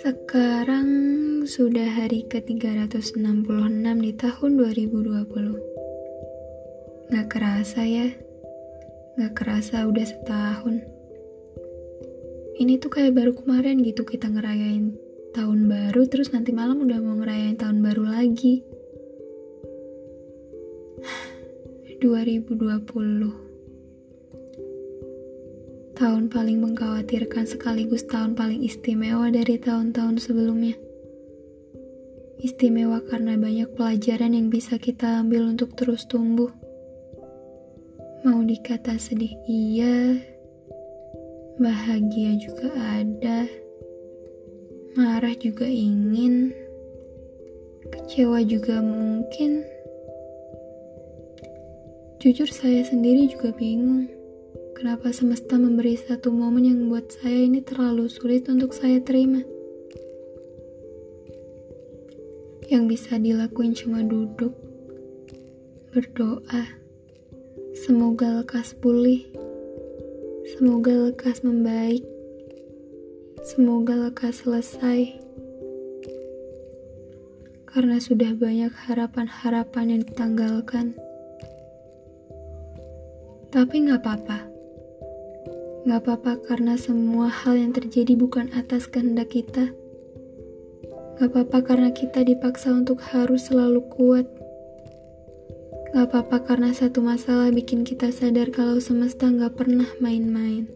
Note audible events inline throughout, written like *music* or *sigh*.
Sekarang sudah hari ke-366 di tahun 2020. Gak kerasa ya, gak kerasa udah setahun. Ini tuh kayak baru kemarin gitu kita ngerayain tahun baru, terus nanti malam udah mau ngerayain tahun baru lagi. *sighs* 2020 tahun paling mengkhawatirkan sekaligus tahun paling istimewa dari tahun-tahun sebelumnya. Istimewa karena banyak pelajaran yang bisa kita ambil untuk terus tumbuh. Mau dikata sedih iya, bahagia juga ada, marah juga ingin, kecewa juga mungkin. Jujur saya sendiri juga bingung Kenapa semesta memberi satu momen yang membuat saya ini terlalu sulit untuk saya terima? Yang bisa dilakuin cuma duduk, berdoa, semoga lekas pulih, semoga lekas membaik, semoga lekas selesai. Karena sudah banyak harapan-harapan yang ditanggalkan. Tapi nggak apa-apa Gak apa-apa karena semua hal yang terjadi bukan atas kehendak kita. Gak apa-apa karena kita dipaksa untuk harus selalu kuat. Gak apa-apa karena satu masalah bikin kita sadar kalau semesta gak pernah main-main.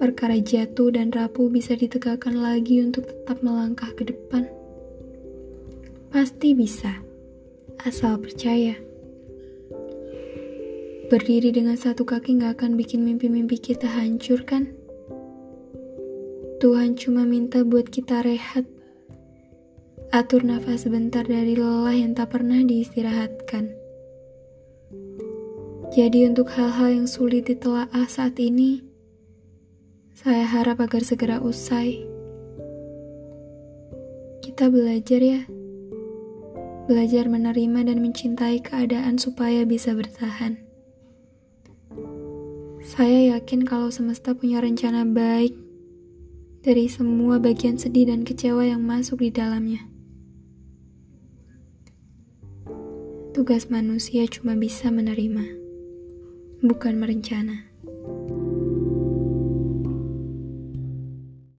Perkara jatuh dan rapuh bisa ditegakkan lagi untuk tetap melangkah ke depan. Pasti bisa, asal percaya. Berdiri dengan satu kaki gak akan bikin mimpi-mimpi kita hancur kan? Tuhan cuma minta buat kita rehat. Atur nafas sebentar dari lelah yang tak pernah diistirahatkan. Jadi untuk hal-hal yang sulit ditelaah saat ini, saya harap agar segera usai. Kita belajar ya. Belajar menerima dan mencintai keadaan supaya bisa bertahan. Saya yakin kalau semesta punya rencana baik dari semua bagian sedih dan kecewa yang masuk di dalamnya. Tugas manusia cuma bisa menerima, bukan merencana.